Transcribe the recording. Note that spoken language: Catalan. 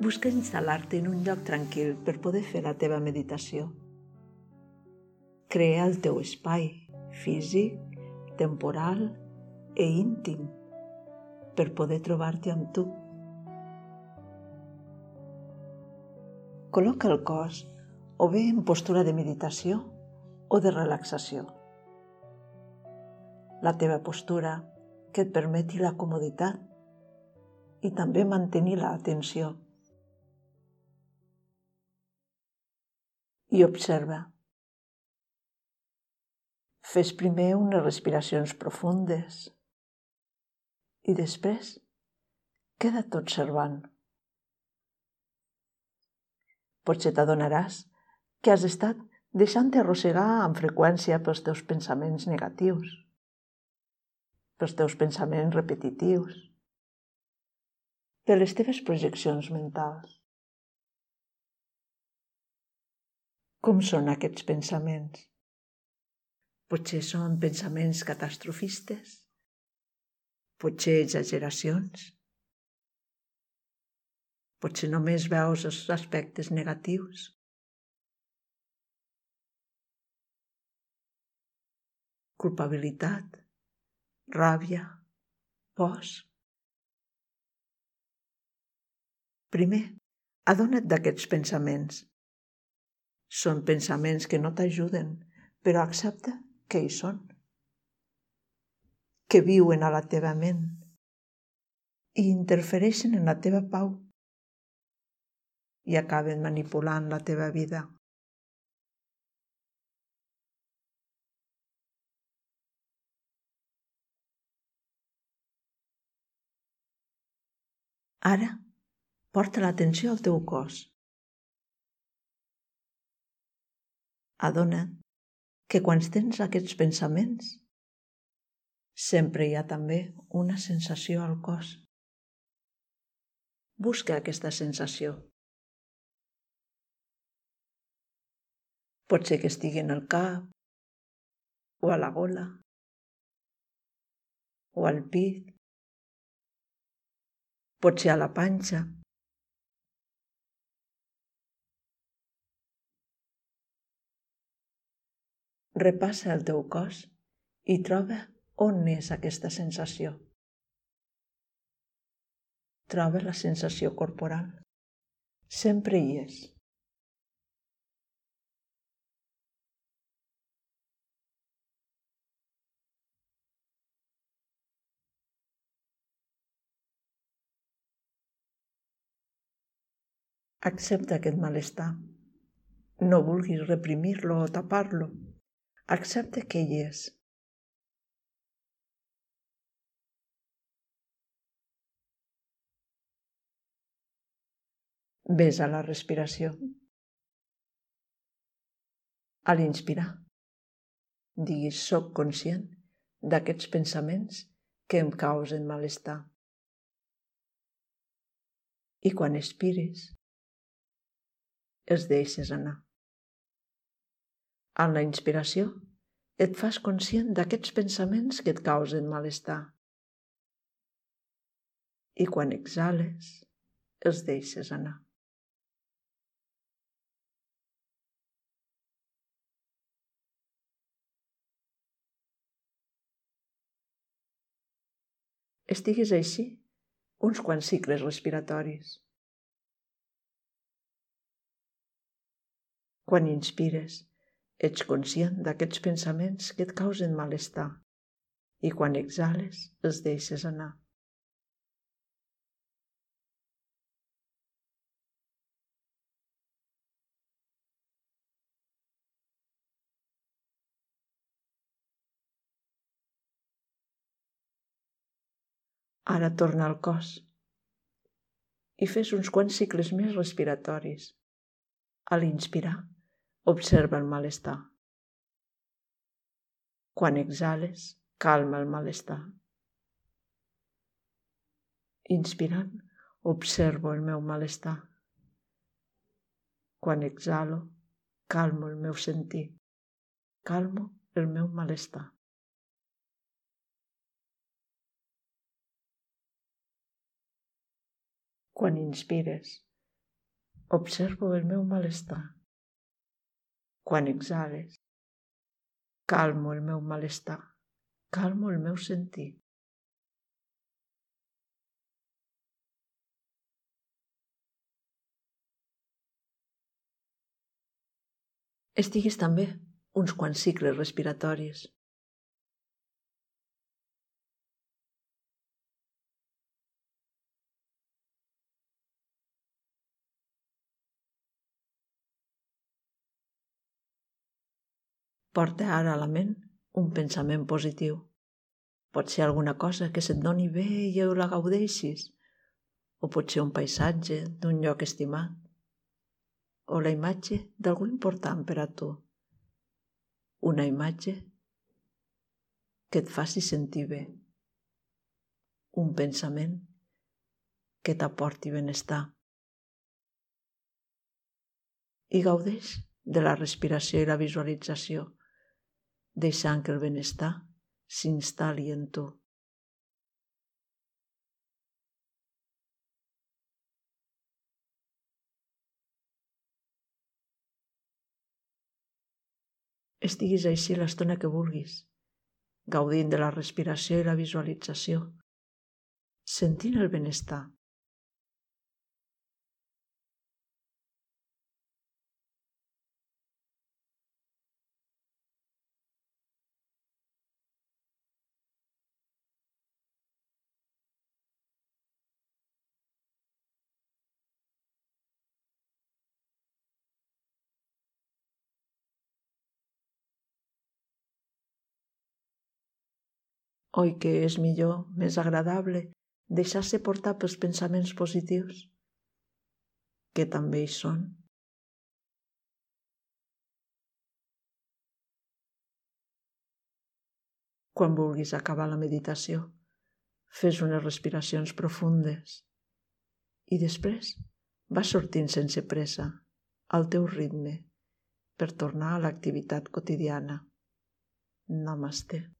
Busca instal·lar-te en un lloc tranquil per poder fer la teva meditació. Crea el teu espai físic, temporal e íntim per poder trobar-te amb tu. Col·loca el cos o bé en postura de meditació o de relaxació. La teva postura que et permeti la comoditat i també mantenir l'atenció. I observa. Fes primer unes respiracions profundes i després queda't observant. Potser t'adonaràs que has estat deixant-te arrossegar amb freqüència pels teus pensaments negatius, pels teus pensaments repetitius, per les teves projeccions mentals. Com són aquests pensaments? Potser són pensaments catastrofistes? Potser exageracions? Potser només veus els aspectes negatius? Culpabilitat? Ràbia? Pors? Primer, adona't d'aquests pensaments. Són pensaments que no t'ajuden, però accepta que hi són, que viuen a la teva ment i interfereixen en la teva pau i acaben manipulant la teva vida. Ara Porta l'atenció al teu cos. Adona't que quan tens aquests pensaments, sempre hi ha també una sensació al cos. Busca aquesta sensació. Pot ser que estigui en el cap, o a la gola, o al pit, pot ser a la panxa, Repassa el teu cos i troba on és aquesta sensació. Troba la sensació corporal. Sempre hi és. Accepta aquest malestar. No vulguis reprimir-lo o tapar-lo. Hi és. Ves a la respiració. A l'inspirar, diguis soc conscient d'aquests pensaments que em causen malestar. I quan expires, els deixes anar. En la inspiració et fas conscient d'aquests pensaments que et causen malestar. I quan exhales, els deixes anar. Estiguis així uns quants cicles respiratoris. Quan inspires, Ets conscient d'aquests pensaments que et causen malestar i quan exhales els deixes anar. Ara torna al cos i fes uns quants cicles més respiratoris. A l'inspirar, Observa el malestar. Quan exhales, calma el malestar. Inspirant, observo el meu malestar. Quan exhalo, calmo el meu sentir. Calmo el meu malestar. Quan inspires, Observo el meu malestar. Quan exhales, calmo el meu malestar, calmo el meu sentir. Estiguis també uns quants cicles respiratoris. Porta ara a la ment un pensament positiu. Pot ser alguna cosa que se't doni bé i la gaudeixis, o pot ser un paisatge d'un lloc estimat, o la imatge d'algú important per a tu. Una imatge que et faci sentir bé. Un pensament que t'aporti benestar. I gaudeix de la respiració i la visualització deixant que el benestar s'instal·li en tu. Estiguis així l'estona que vulguis, gaudint de la respiració i la visualització, sentint el benestar Oi que és millor, més agradable, deixar-se portar pels pensaments positius? Que també hi són. Quan vulguis acabar la meditació, fes unes respiracions profundes i després vas sortint sense pressa, al teu ritme, per tornar a l'activitat quotidiana. Namaste.